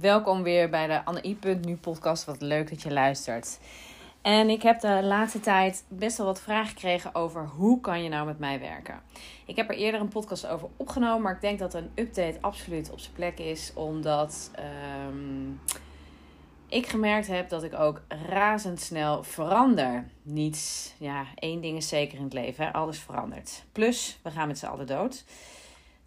Welkom weer bij de Anne I. Nu podcast. Wat leuk dat je luistert. En ik heb de laatste tijd best wel wat vragen gekregen over hoe kan je nou met mij werken. Ik heb er eerder een podcast over opgenomen, maar ik denk dat een update absoluut op zijn plek is, omdat ehm, ik gemerkt heb dat ik ook razendsnel verander. Niets, ja, één ding is zeker in het leven, hè? alles verandert. Plus, we gaan met z'n allen dood.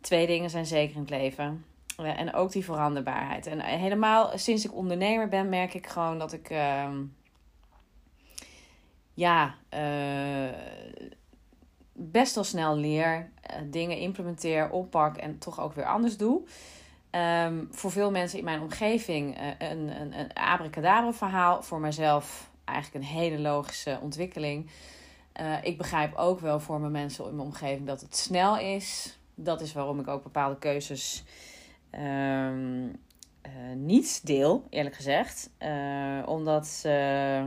Twee dingen zijn zeker in het leven. Eh, en ook die veranderbaarheid. En helemaal sinds ik ondernemer ben, merk ik gewoon dat ik. Uh, ja, uh, best wel snel leer, uh, dingen implementeer, oppak en toch ook weer anders doe. Um, voor veel mensen in mijn omgeving een, een, een abracadabra verhaal. Voor mezelf eigenlijk een hele logische ontwikkeling. ik begrijp ook wel voor mijn mensen in mijn omgeving dat het snel is. Dat is waarom ik ook bepaalde keuzes um, uh, niet deel, eerlijk gezegd. Uh, omdat uh,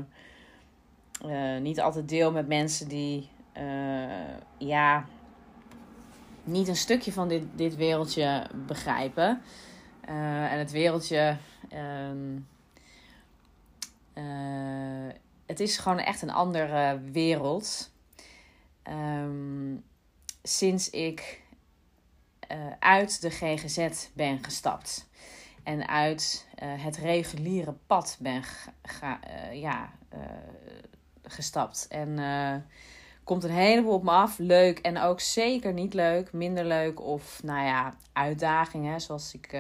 niet altijd deel met mensen die ja, niet een stukje van dit, dit wereldje begrijpen. en het wereldje. Um, het is gewoon echt een andere wereld. Um, sinds ik uit de GGZ ben gestapt. En uit uh, het reguliere pad ben ga, uh, ja, gestapt. En komt een heleboel op me af. Leuk en ook zeker niet leuk. Minder leuk of nou ja, uitdagingen zoals ik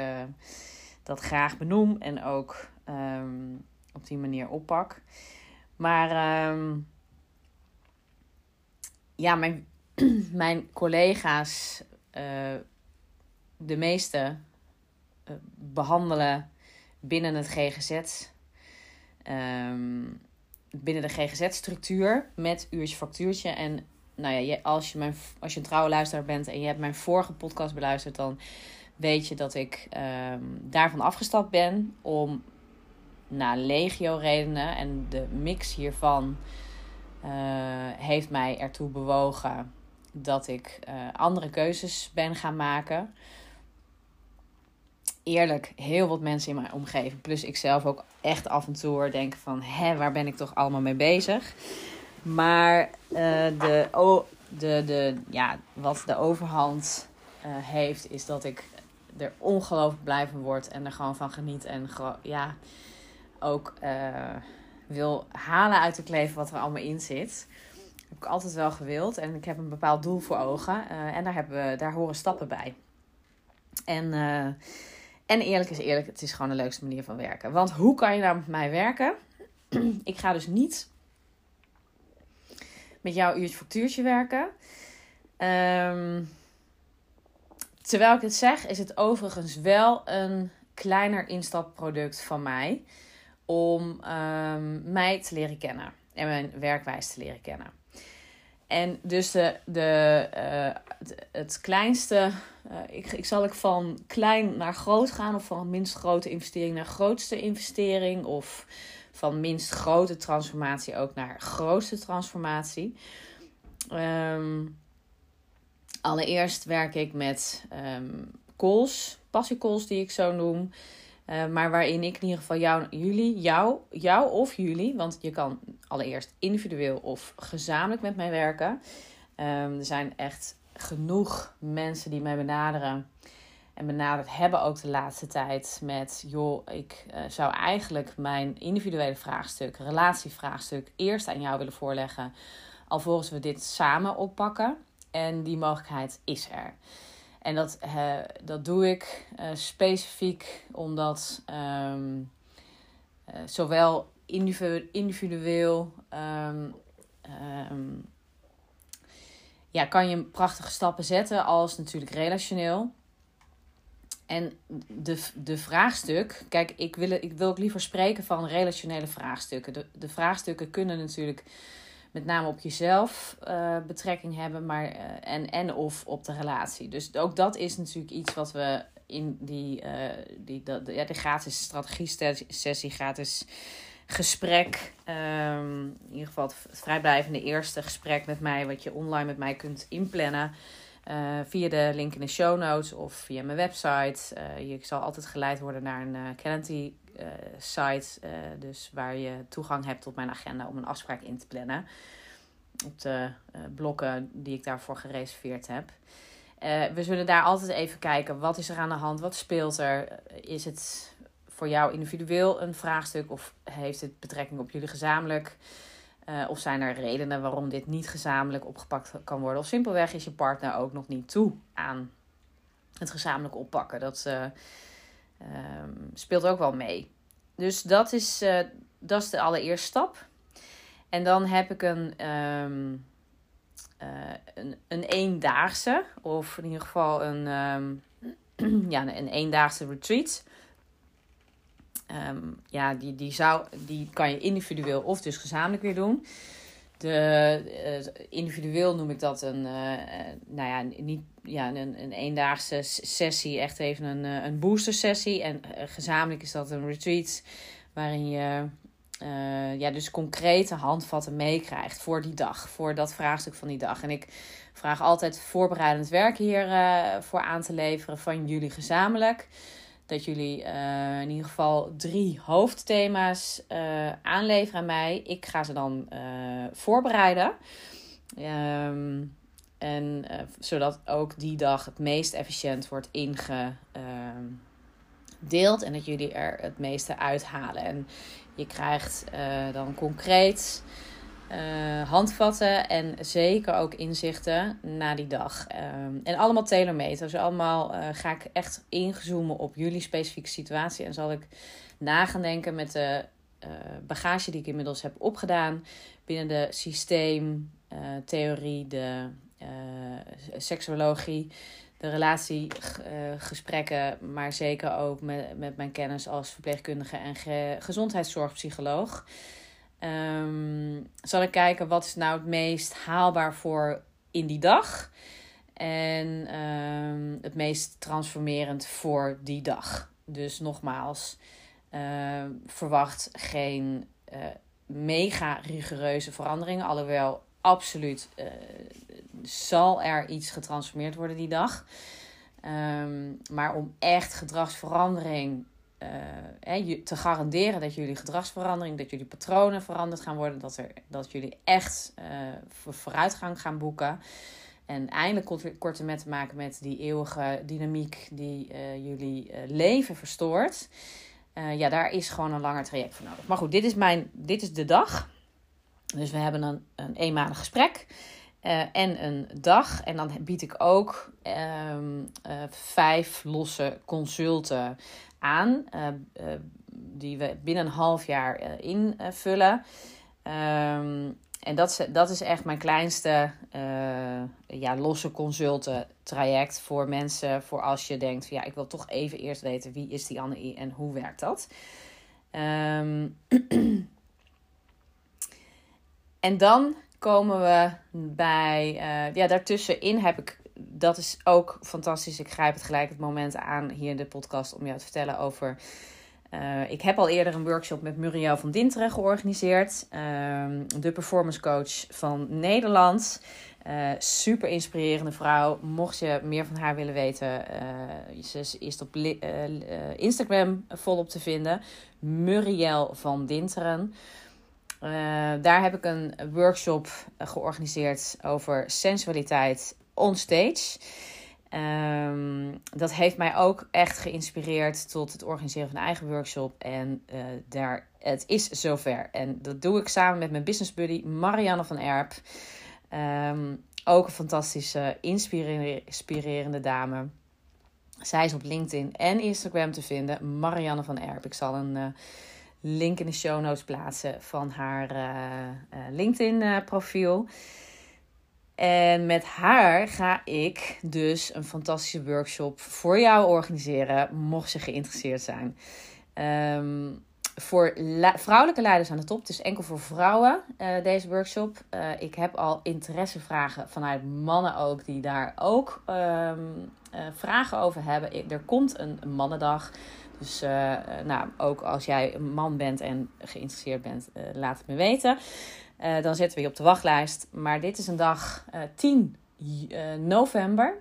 dat graag benoem. En ook um, op die manier oppak. Maar um, ja, mijn, mijn collega's uh, de meeste uh, behandelen binnen het GGZ. Um, binnen de GGZ-structuur met uurtje factuurtje. En nou ja, als je, mijn, als je een trouwe luisteraar bent en je hebt mijn vorige podcast beluisterd, dan weet je dat ik um, daarvan afgestapt ben om na legio redenen en de mix hiervan uh, heeft mij ertoe bewogen dat ik uh, andere keuzes ben gaan maken eerlijk heel wat mensen in mijn omgeving, plus ik zelf ook echt af en toe denken van, hé, waar ben ik toch allemaal mee bezig? Maar uh, de, oh, de, de, ja, wat de overhand uh, heeft, is dat ik er ongelooflijk blij van word en er gewoon van geniet. En ja, ook uh, wil halen uit het leven wat er allemaal in zit. Heb ik altijd wel gewild en ik heb een bepaald doel voor ogen. en daar, hebben daar horen stappen bij. En en eerlijk is eerlijk, het is gewoon de leukste manier van werken. Want hoe kan je nou met mij werken? ik ga dus niet met jouw uurtje factuurtje werken. Um, terwijl ik het zeg, is het overigens wel een kleiner instapproduct van mij. Om um, mij te leren kennen. En mijn werkwijze te leren kennen. En dus de, de, uh, het, kleinste, uh, ik, ik zal ik van klein naar groot gaan, of van minst grote investering naar grootste investering, of van minst grote transformatie ook naar grootste transformatie. Um, allereerst werk ik met um, calls, passiecalls die ik zo noem. Uh, maar waarin ik in ieder geval jou, jullie, jou, jou of jullie, want je kan allereerst individueel of gezamenlijk met mij werken. Um, er zijn echt genoeg mensen die mij benaderen en benaderd hebben ook de laatste tijd met: joh, ik uh, zou eigenlijk mijn individuele vraagstuk, relatievraagstuk, eerst aan jou willen voorleggen, alvorens we dit samen oppakken. En die mogelijkheid is er. En dat, uh, dat doe ik uh, specifiek omdat uh, zowel individu individueel um, um, ja, kan je prachtige stappen zetten als natuurlijk relationeel. En de, de vraagstuk, kijk, ik wil, ik wil ook liever spreken van relationele vraagstukken. De, de vraagstukken kunnen natuurlijk met name op jezelf uh, betrekking hebben, maar uh, en, en of op de relatie. Dus ook dat is natuurlijk iets wat we in die, uh, die de, ja, de gratis strategie-sessie, gratis gesprek, um, in ieder geval het vrijblijvende eerste gesprek met mij, wat je online met mij kunt inplannen. via de link in de show notes of via mijn website. je zal altijd geleid worden naar een uh, Calendly site. dus waar je toegang hebt tot mijn agenda om een afspraak in te plannen. Op de blokken die ik daarvoor gereserveerd heb. we zullen daar altijd even kijken. Wat is er aan de hand? Wat speelt er? Is het voor jou individueel een vraagstuk of heeft het betrekking op jullie gezamenlijk? Uh, of zijn er redenen waarom dit niet gezamenlijk opgepakt kan worden? Of simpelweg is je partner ook nog niet toe aan het gezamenlijk oppakken? Dat uh, speelt ook wel mee. Dus dat is, uh, dat is de allereerste stap. En dan heb ik een, um, een, een eendaagse, of in ieder geval een, um, ja, een eendaagse retreat. Um, ja, die, die, zou, die kan je individueel of dus gezamenlijk weer doen. De, uh, individueel noem ik dat een, uh, nou ja, niet, ja, een, een eendaagse sessie, echt even een, een booster sessie. En gezamenlijk is dat een retreat waarin je ja, dus concrete handvatten meekrijgt voor die dag, voor dat vraagstuk van die dag. En ik vraag altijd voorbereidend werk hier voor aan te leveren van jullie gezamenlijk dat jullie uh, in ieder geval drie hoofdthema's uh, aanleveren aan mij. Ik ga ze dan uh, voorbereiden. Um, en zodat ook die dag het meest efficiënt wordt ingedeeld. en dat jullie er het meeste uithalen. En je krijgt dan concreet uh, handvatten en zeker ook inzichten na die dag. Ehm, en allemaal tailor-made. Dus allemaal uh, ga ik echt ingezoomen op jullie specifieke situatie. En zal ik na gaan denken met de uh, bagage die ik inmiddels heb opgedaan. Binnen de systeemtheorie, de seksuologie, de relatiegesprekken. maar zeker ook met, met mijn kennis als verpleegkundige en ge gezondheidszorgpsycholoog. Um, zal ik kijken wat is nou het meest haalbaar voor in die dag. En um, het meest transformerend voor die dag. Dus nogmaals, uh, verwacht geen uh, mega rigoureuze veranderingen. Alhoewel, absoluut uh, zal er iets getransformeerd worden die dag. Maar om echt gedragsverandering te garanderen dat jullie gedragsverandering, dat jullie patronen veranderd gaan worden, dat, er, dat jullie echt uh, vooruitgang gaan boeken. En eindelijk korte met te maken met die eeuwige dynamiek die uh, jullie leven verstoort. ja, daar is gewoon een langer traject voor nodig. Maar goed, dit is, mijn, dit is de dag. Dus we hebben een, een eenmalig gesprek. En een dag. En dan bied ik ook um, vijf losse consulten aan, uh, die we binnen een half jaar invullen. Um, en dat is, dat is echt mijn kleinste ja, losse consulten traject voor mensen. Voor als je denkt, ja, ik wil toch even eerst weten wie is die Anne en hoe werkt dat. Um, en dan komen we bij, ja, daartussenin heb ik dat is ook fantastisch. Ik grijp het gelijk het moment aan hier in de podcast om jou te vertellen over. Uh, ik heb al eerder een workshop met Muriel van Dinteren georganiseerd. Uh, de performance coach van Nederland. Uh, super inspirerende vrouw. Mocht je meer van haar willen weten, ze is op Instagram volop te vinden. Muriel van Dinteren. Daar heb ik een workshop georganiseerd over sensualiteit onstage. Um, dat heeft mij ook echt geïnspireerd tot het organiseren van een eigen workshop. En uh, daar, het is zover. En dat doe ik samen met mijn business buddy Marianne van Erp. Um, ook een fantastische, inspirerende dame. Zij is op LinkedIn en Instagram te vinden. Marianne van Erp. Ik zal een link in de show notes plaatsen van haar uh, LinkedIn profiel. En met haar ga ik dus een fantastische workshop voor jou organiseren, mocht je geïnteresseerd zijn. Um, voor vrouwelijke leiders aan de top. Is enkel voor vrouwen, deze workshop. Ik heb al interessevragen vanuit mannen ook, die daar ook uh, vragen over hebben. Er komt een mannendag. Dus nou, ook als jij een man bent en geïnteresseerd bent, laat het me weten. Dan zetten we je op de wachtlijst. Maar dit is een dag uh, eh, 10 november.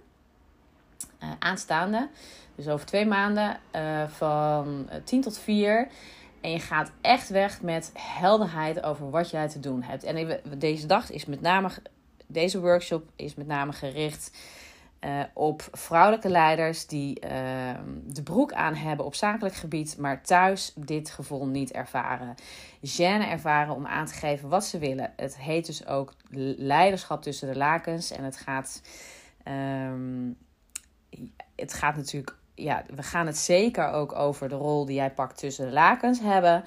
aanstaande. Dus over twee maanden van 10 tot 4. En je gaat echt weg met helderheid over wat jij te doen hebt. En deze dag is met name, deze workshop is met name gericht uh, op vrouwelijke leiders die uh, de broek aan hebben op zakelijk gebied, maar thuis dit gevoel niet ervaren. Gêne ervaren om aan te geven wat ze willen. Het heet dus ook leiderschap tussen de lakens. En het gaat, um, het gaat natuurlijk ja, we gaan het zeker ook over de rol die jij pakt tussen de lakens hebben.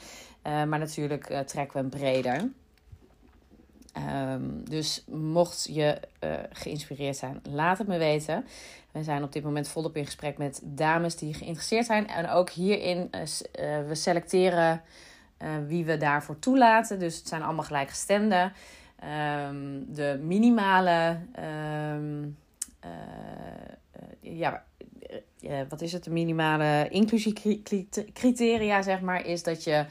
Uh, maar natuurlijk uh, trekken we hem breder. Um, dus mocht je uh, geïnspireerd zijn, laat het me weten. We zijn op dit moment volop in gesprek met dames die geïnteresseerd zijn. En ook hierin, we selecteren wie we daarvoor toelaten. Dus het zijn allemaal gelijkgestemden. Um, de minimale um, ja, uh, wat is het, de minimale inclusiecriteria, zeg maar, is dat je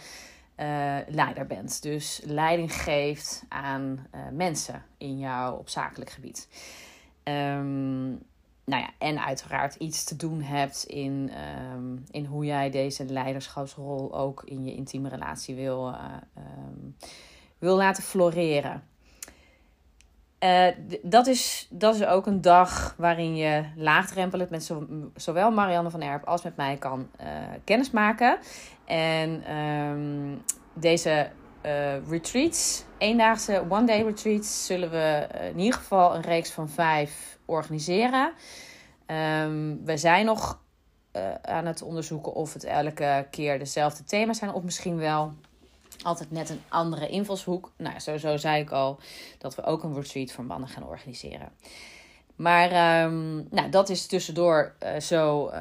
uh, leider bent. Dus leiding geeft aan uh, mensen in jouw op zakelijk gebied. Um, nou ja, en uiteraard iets te doen hebt in, um, in hoe jij deze leiderschapsrol ook in je intieme relatie wil, um, wil laten floreren. Dat, is, dat is ook een dag waarin je laagdrempelig met zo, zowel Marianne van Erp als met mij kan uh, kennismaken. En um, deze uh, retreats, eendaagse one-day retreats, zullen we in ieder geval een reeks van vijf organiseren. Um, we zijn nog aan het onderzoeken of het elke keer dezelfde thema's zijn, of misschien wel altijd net een andere invalshoek. Nou, sowieso zei ik al dat we ook een retreat voor mannen gaan organiseren. Maar um, nou, dat is tussendoor zo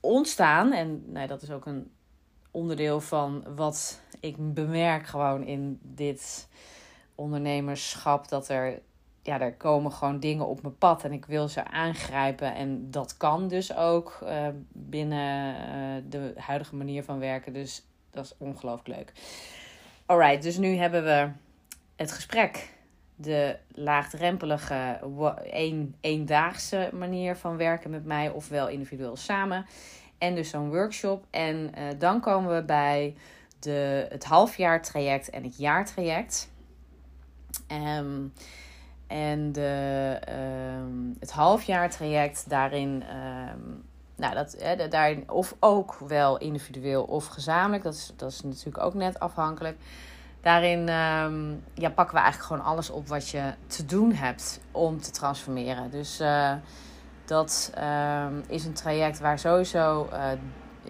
ontstaan. En nou, dat is ook een onderdeel van wat ik bemerk gewoon in dit ondernemerschap. Dat er, ja, er komen gewoon dingen op mijn pad en ik wil ze aangrijpen. En dat kan dus ook uh, binnen de huidige manier van werken. Dus dat is ongelooflijk leuk. Alright, dus nu hebben we het gesprek. De laagdrempelige, een, eendaagse manier van werken met mij, ofwel individueel samen. En dus zo'n workshop. En uh, dan komen we bij de, het halfjaartraject en het jaartraject. Um, en de, um, het halfjaartraject, daarin um, nou, dat, hè, daarin, of ook wel individueel of gezamenlijk. Dat is, dat is natuurlijk ook net afhankelijk. Daarin ja, pakken we eigenlijk gewoon alles op wat je te doen hebt om te transformeren. Dus uh, dat um, is een traject waar sowieso uh,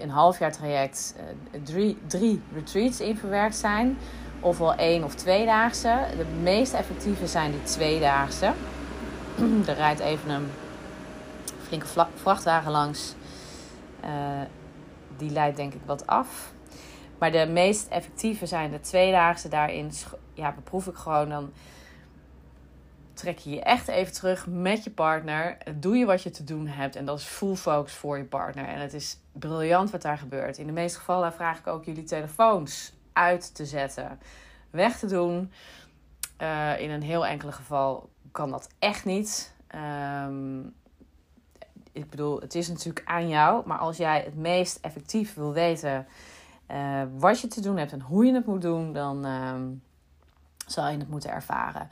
een half jaar traject uh, drie, drie retreats in verwerkt zijn. Ofwel één of tweedaagse. De meest effectieve zijn die tweedaagse. er rijdt even een flinke vrachtwagen langs. Uh, die leidt denk ik wat af. Maar de meest effectieve zijn de tweedaagse. Daarin ja, beproef ik gewoon dan trek je je echt even terug met je partner. Doe je wat je te doen hebt. En dat is full focus voor je partner. En het is briljant wat daar gebeurt. In de meeste gevallen vraag ik ook jullie telefoons uit te zetten. Weg te doen. Uh, in een heel enkele geval kan dat echt niet. Um, ik bedoel, het is natuurlijk aan jou. Maar als jij het meest effectief wil weten uh, wat je te doen hebt en hoe je het moet doen, dan uh, zal je het moeten ervaren.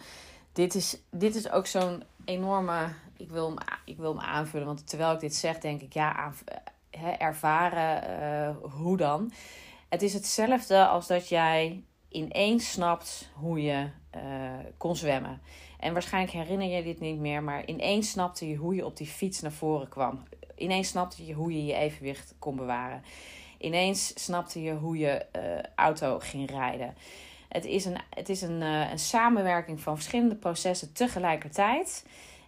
Dit is, dit is ook zo'n enorme. Ik wil, hem, ik wil hem aanvullen, want terwijl ik dit zeg, denk ik ja, aan, ervaren, uh, hoe dan? Het is hetzelfde als dat jij ineens snapt hoe je uh, kon zwemmen. En waarschijnlijk herinner je dit niet meer, maar ineens snapte je hoe je op die fiets naar voren kwam. Ineens snapte je hoe je je evenwicht kon bewaren. Ineens snapte je hoe je auto ging rijden. Het is een, het is een, uh, een samenwerking van verschillende processen tegelijkertijd.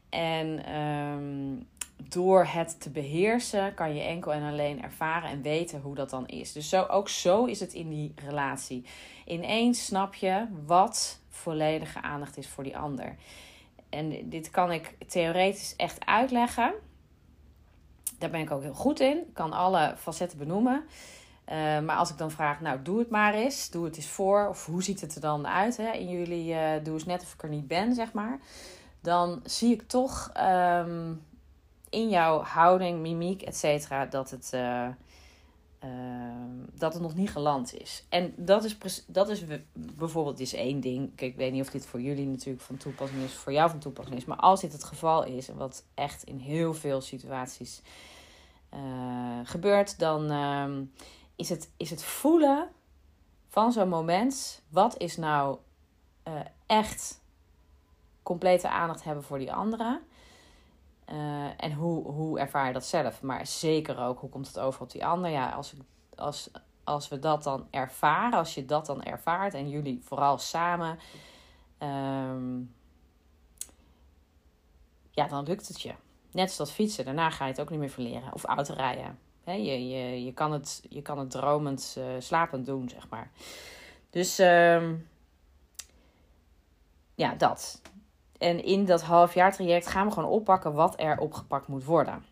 En um, door het te beheersen kan je enkel en alleen ervaren en weten hoe dat dan is. Dus zo, ook zo is het in die relatie. Ineens snap je wat volledige aandacht is voor die ander. En dit kan ik theoretisch echt uitleggen. Daar ben ik ook heel goed in. Ik kan alle facetten benoemen. Uh, maar als ik dan vraag, nou doe het maar eens. Doe het eens voor. Of hoe ziet het er dan uit hè? in jullie uh, doe eens net of ik er niet ben, zeg maar. dan zie ik toch ehm, in jouw houding, mimiek, et cetera, dat het. Uh, dat het nog niet geland is. En dat is, dat is bijvoorbeeld is één ding. Kijk, ik weet niet of dit voor jullie natuurlijk van toepassing is, voor jou van toepassing is. Maar als dit het geval is, en wat echt in heel veel situaties gebeurt, dan ehm, is, het, is het voelen van zo'n moment. Wat is nou uh, echt complete aandacht hebben voor die anderen? Uh, en hoe, hoe ervaar je dat zelf? Maar zeker ook, hoe komt het over op die ander? Ja, als, als, als we dat dan ervaren, als je dat dan ervaart en jullie vooral samen, um, ja, dan lukt het je. Net als dat fietsen, daarna ga je het ook niet meer verleren. Of autorijden. Je, je, je, kan het, je kan het dromend, uh, slapend doen, zeg maar. Dus um, ja, dat. En in dat halfjaartraject gaan we gewoon oppakken wat er opgepakt moet worden.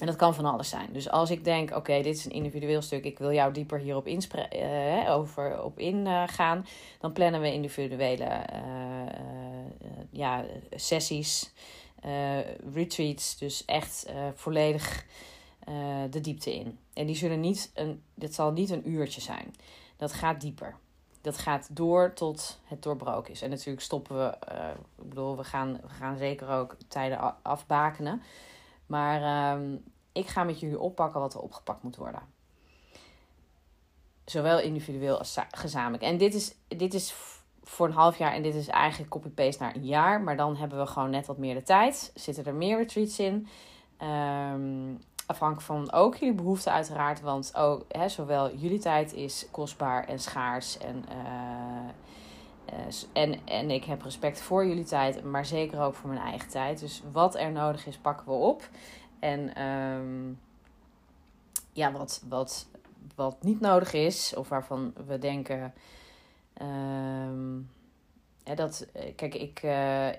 En dat kan van alles zijn. Dus als ik denk, oké, dit is een individueel stuk, ik wil jou dieper hierop uh, over op ingaan, dan plannen we individuele ja, sessies, retreats, dus echt volledig de diepte in. En die zullen niet een, dit zal niet een uurtje zijn. Dat gaat dieper dat gaat door tot het doorbroken is. En natuurlijk stoppen we, uh, ik bedoel, we gaan, we gaan zeker ook tijden afbakenen. Maar uh, ik ga met jullie oppakken wat er opgepakt moet worden. Zowel individueel als gezamenlijk. En dit is, dit is voor een half jaar en dit is eigenlijk copy-paste naar een jaar. Maar dan hebben we gewoon net wat meer de tijd. Zitten er meer retreats in. Um, afhankelijk van ook jullie behoeften uiteraard. Want ook, hè, zowel jullie tijd is kostbaar en schaars. En, uh, en, en ik heb respect voor jullie tijd, maar zeker ook voor mijn eigen tijd. Dus wat er nodig is, pakken we op. En um, ja, wat, wat, wat niet nodig is, of waarvan we denken. Um, dat, eh, kijk, ik,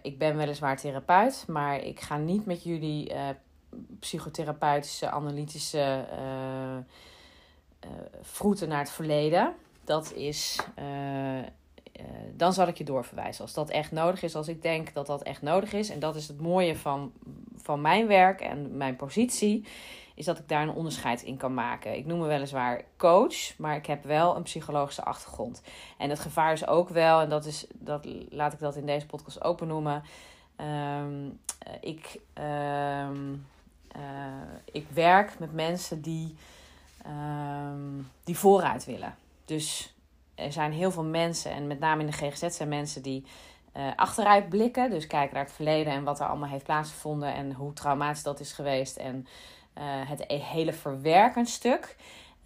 ik ben weliswaar therapeut, maar ik ga niet met jullie psychotherapeutische, analytische uh, vroeten naar het verleden. Dat is. Uh, dan zal ik je doorverwijzen. Als dat echt nodig is, als ik denk dat dat echt nodig is. En dat is het mooie van, van mijn werk en mijn positie. Is dat ik daar een onderscheid in kan maken. Ik noem me weliswaar coach, maar ik heb wel een psychologische achtergrond. En het gevaar is ook wel, en dat is, dat, laat ik dat in deze podcast open noemen. Um, ik. Um, uh, ik werk met mensen die, um, die vooruit willen. Dus er zijn heel veel mensen, en met name in de GGZ zijn mensen die uh, achteruit blikken. Dus kijken naar het verleden en wat er allemaal heeft plaatsgevonden en hoe traumatisch dat is geweest. En uh, het e-, hele verwerken stuk.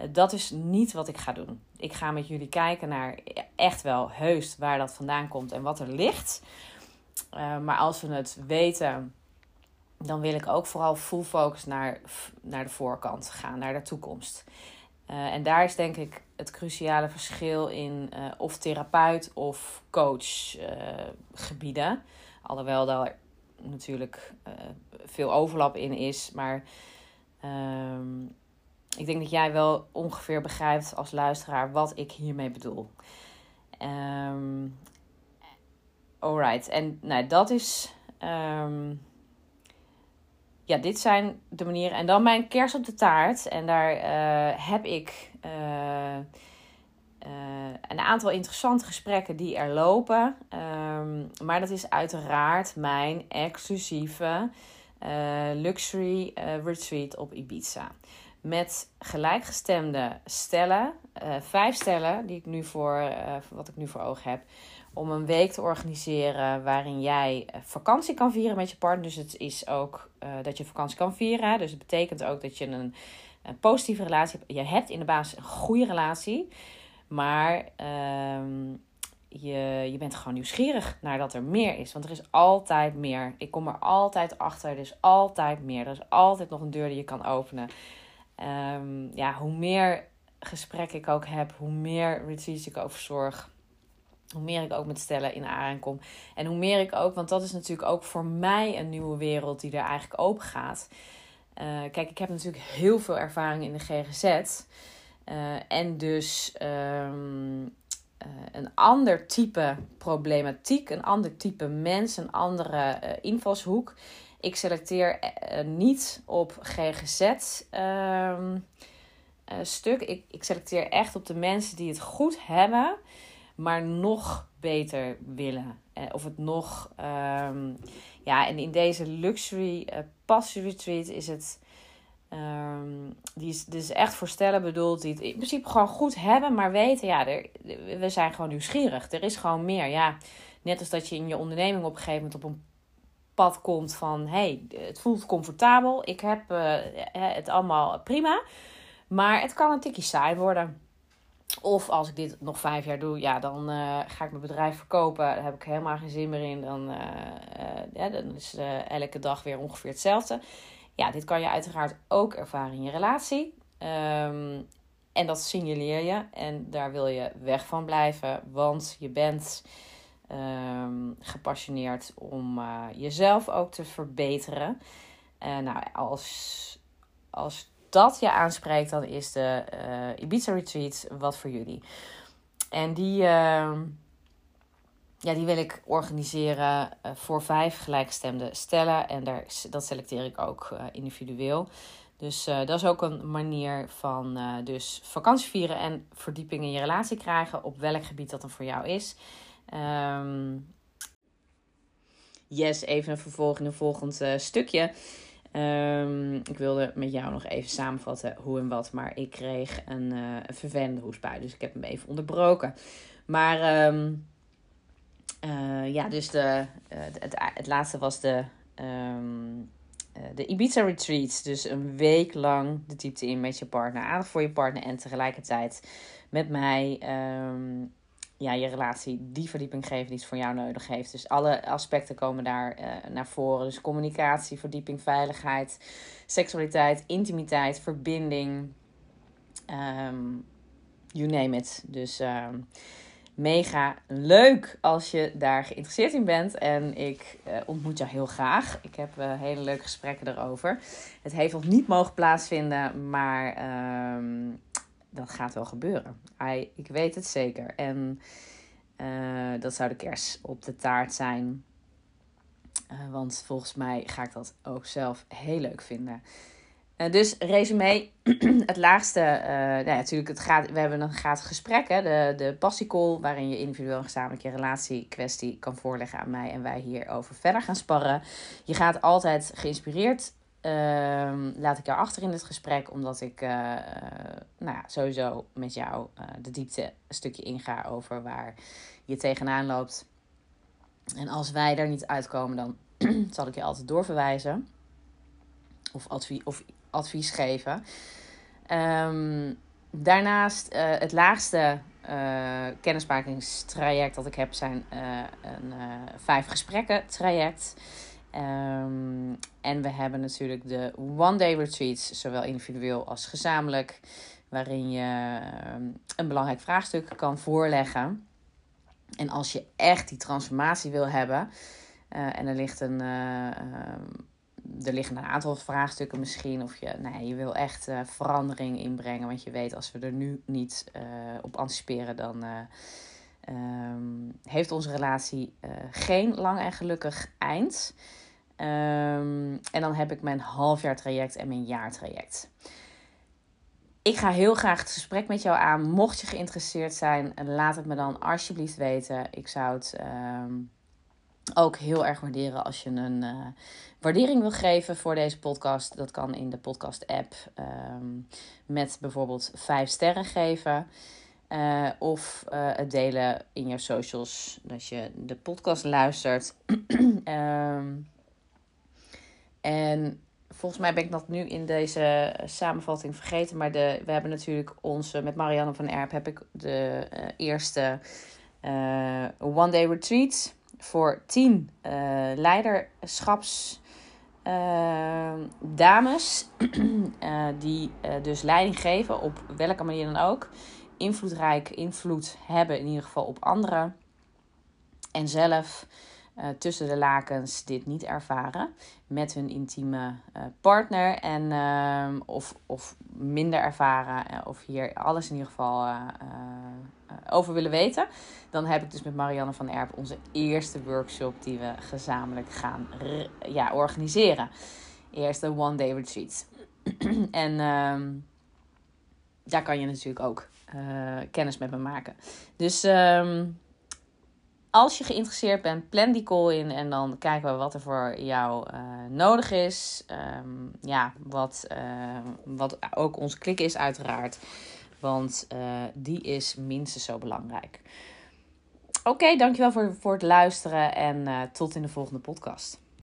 dat is niet wat ik ga doen. Ik ga met jullie kijken naar echt wel heus waar dat vandaan komt en wat er ligt. maar als we het weten dan wil ik ook vooral full focus naar, naar de voorkant gaan, naar de toekomst. Uh, en daar is denk ik het cruciale verschil in uh, of therapeut of coach uh, gebieden. Alhoewel daar natuurlijk veel overlap in is. Maar ehm, ik denk dat jij wel ongeveer begrijpt als luisteraar wat ik hiermee bedoel. Um, alright, en nou, dat is. Um, ja, dit zijn de manieren. En dan mijn kers op de taart. En daar uh, heb ik uh, een aantal interessante gesprekken die er lopen. Um, maar dat is uiteraard mijn exclusieve luxury retreat op Ibiza. Met gelijkgestemde stellen, vijf stellen die ik nu voor, wat ik nu voor ogen heb om een week te organiseren waarin jij eh, vakantie kan vieren met je partner. Dus het is ook uh, dat je vakantie kan vieren. Dus het betekent ook dat je een, een, positieve relatie hebt. Je hebt in de basis een goede relatie, maar uh, je, je bent gewoon nieuwsgierig naar dat er meer is. Want er is altijd meer. Ik kom er altijd achter. Er is altijd meer. Er is altijd nog een deur die je kan openen. Um, ja, hoe meer gesprekken ik ook heb, hoe meer retreats ik over zorg hoe meer ik ook met stellen in aanraking kom. En hoe meer ik ook, want dat is natuurlijk ook voor mij een nieuwe wereld die er eigenlijk open gaat. Uh, kijk, ik heb natuurlijk heel veel ervaring in de GGZ. Eh, en dus um, een ander type problematiek, een ander type mens, een andere invalshoek. Ik selecteer niet op GGZ. Ehm, stuk. Ik, ik selecteer echt op de mensen die het goed hebben, maar nog beter willen. of het nog. Um, ja, en in deze luxury uh, passie retreat is het. Um, die is dus echt voor stellen bedoeld die het in principe gewoon goed hebben, maar weten, ja, er, we zijn gewoon nieuwsgierig. Er is gewoon meer. Ja, net als dat je in je onderneming op een gegeven moment op een pad komt van, hey, het voelt comfortabel, ik heb het allemaal prima, maar het kan een tikje saai worden. Of als ik dit nog vijf jaar doe, ja, dan uh, ga ik mijn bedrijf verkopen. Daar heb ik helemaal geen zin meer in. Dan, uh, ja, dan is elke dag weer ongeveer hetzelfde. Ja, dit kan je uiteraard ook ervaren in je relatie. Um, en dat signaleer je. En daar wil je weg van blijven. Want je bent um, gepassioneerd om jezelf ook te verbeteren. nou, als, als dat je aanspreekt, dan is de uh, Ibiza Retreat wat voor jullie. En die, uh, ja, die wil ik organiseren uh, voor vijf gelijkgestemde stellen. En daar, dat selecteer ik ook uh, individueel. Dus dat is ook een manier van dus vakantie vieren en verdieping in je relatie krijgen. Op welk gebied dat dan voor jou is. Um, yes, even een vervolg in een volgend stukje. Um, ik wilde met jou nog even samenvatten hoe en wat, maar ik kreeg een, uh, een vervelende hoestbui, dus ik heb hem even onderbroken. Maar um, uh, ja, dus de, uh, het, het laatste was de, um, de Ibiza Retreat. Dus een week lang de diepte in met je partner, aandacht voor je partner en tegelijkertijd met mij ja, je relatie die verdieping geven die het voor jou nodig heeft. Dus alle aspecten komen daar uh, naar voren. Dus communicatie, verdieping, veiligheid, seksualiteit, intimiteit, verbinding. Um, you name it. Dus um, mega leuk als je daar geïnteresseerd in bent. En ik uh, ontmoet jou heel graag. Ik heb uh, hele leuke gesprekken erover. Het heeft nog niet mogen plaatsvinden, maar um, dat gaat wel gebeuren. Ik weet het zeker. En uh, dat zou de kers op de taart zijn. Uh, want volgens mij ga ik dat ook zelf heel leuk vinden. Uh, dus resume, het laagste, nou ja, natuurlijk, het gaat, we hebben een gratis gesprek, hè, de, de passiecall, waarin je individueel en gezamenlijk je relatiekwestie kan voorleggen aan mij en wij hierover verder gaan sparren. Je gaat altijd geïnspireerd Uh, laat ik jou achter in het gesprek, omdat ik uh, nou ja, sowieso met jou uh, de diepte een stukje inga over waar je tegenaan loopt. En als wij daar niet uitkomen, dan zal ik je altijd doorverwijzen of, of advies geven. Um, daarnaast het laagste kennismakingstraject dat ik heb zijn een vijf gesprekken traject. Um, en we hebben natuurlijk de one-day retreats, zowel individueel als gezamenlijk, waarin je um, een belangrijk vraagstuk kan voorleggen. En als je echt die transformatie wil hebben, uh, en er ligt een. Uh, er liggen een aantal vraagstukken misschien. Of je, nee, je wil echt uh, verandering inbrengen. Want je weet, als we er nu niet op anticiperen, dan heeft onze relatie geen lang en gelukkig eind. Um, en dan heb ik mijn halfjaar traject en mijn jaartraject. Ik ga heel graag het gesprek met jou aan. Mocht je geïnteresseerd zijn, laat het me dan alsjeblieft weten. Ik zou het um, ook heel erg waarderen als je een uh, waardering wil geven voor deze podcast. Dat kan in de podcast-app um, met bijvoorbeeld 5 sterren geven. Uh, of uh, het delen in je socials, dat je de podcast luistert. um, En volgens mij ben ik dat nu in deze samenvatting vergeten. Maar de, we hebben natuurlijk onze, met Marianne van Erp heb ik de uh, eerste uh, one day retreat voor tien uh, leiderschaps dames. die dus leiding geven op welke manier dan ook. Invloedrijk invloed hebben in ieder geval op anderen. En zelf uh, tussen de lakens dit niet ervaren met hun intieme uh, partner. En, uh, of, of minder ervaren. Eh, of hier alles in ieder geval over willen weten, dan heb ik dus met Marianne van Erp onze eerste workshop die we gezamenlijk gaan ja, organiseren. Eerst de One Day Retreat. en ehm, daar kan je natuurlijk ook kennis met me maken. Dus um, als je geïnteresseerd bent, plan die call in en dan kijken we wat er voor jou uh, nodig is. Um, ja, wat, uh, wat ook ons klik is, uiteraard. Want uh, die is minstens zo belangrijk. Oké, dankjewel voor, voor het luisteren en tot in de volgende podcast.